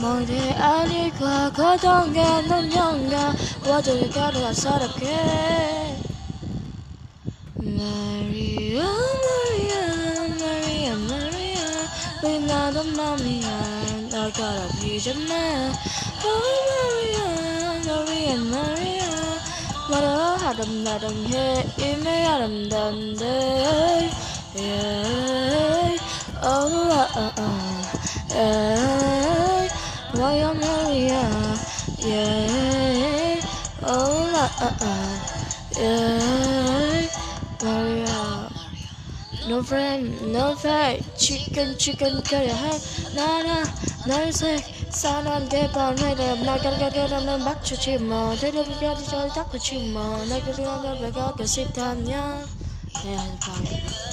머리 아니까 거던가 넌 영가 와줘야 가루가 서럽게. 마리아 마리아 마리아 마리아. 왜 나도 맘이야. 널 걸어비잖아 어 마리아 마리아 마리아. 말아 아름다름해. 이미 아름다운데. yeah. oh, uh, uh, uh. yeah. why I'm Maria, yeah, oh la, uh, uh. yeah, Maria. No friend, no fight, chicken, chicken, curry, hey, na na, no sick. Sao non ghê vào nơi đẹp này Cần gần gần năm năm bắt cho chị mờ Thế đêm ra đi chơi tóc của chị mờ Nơi gần gần gần gần gần gần xịp tham nhá Yeah, fine.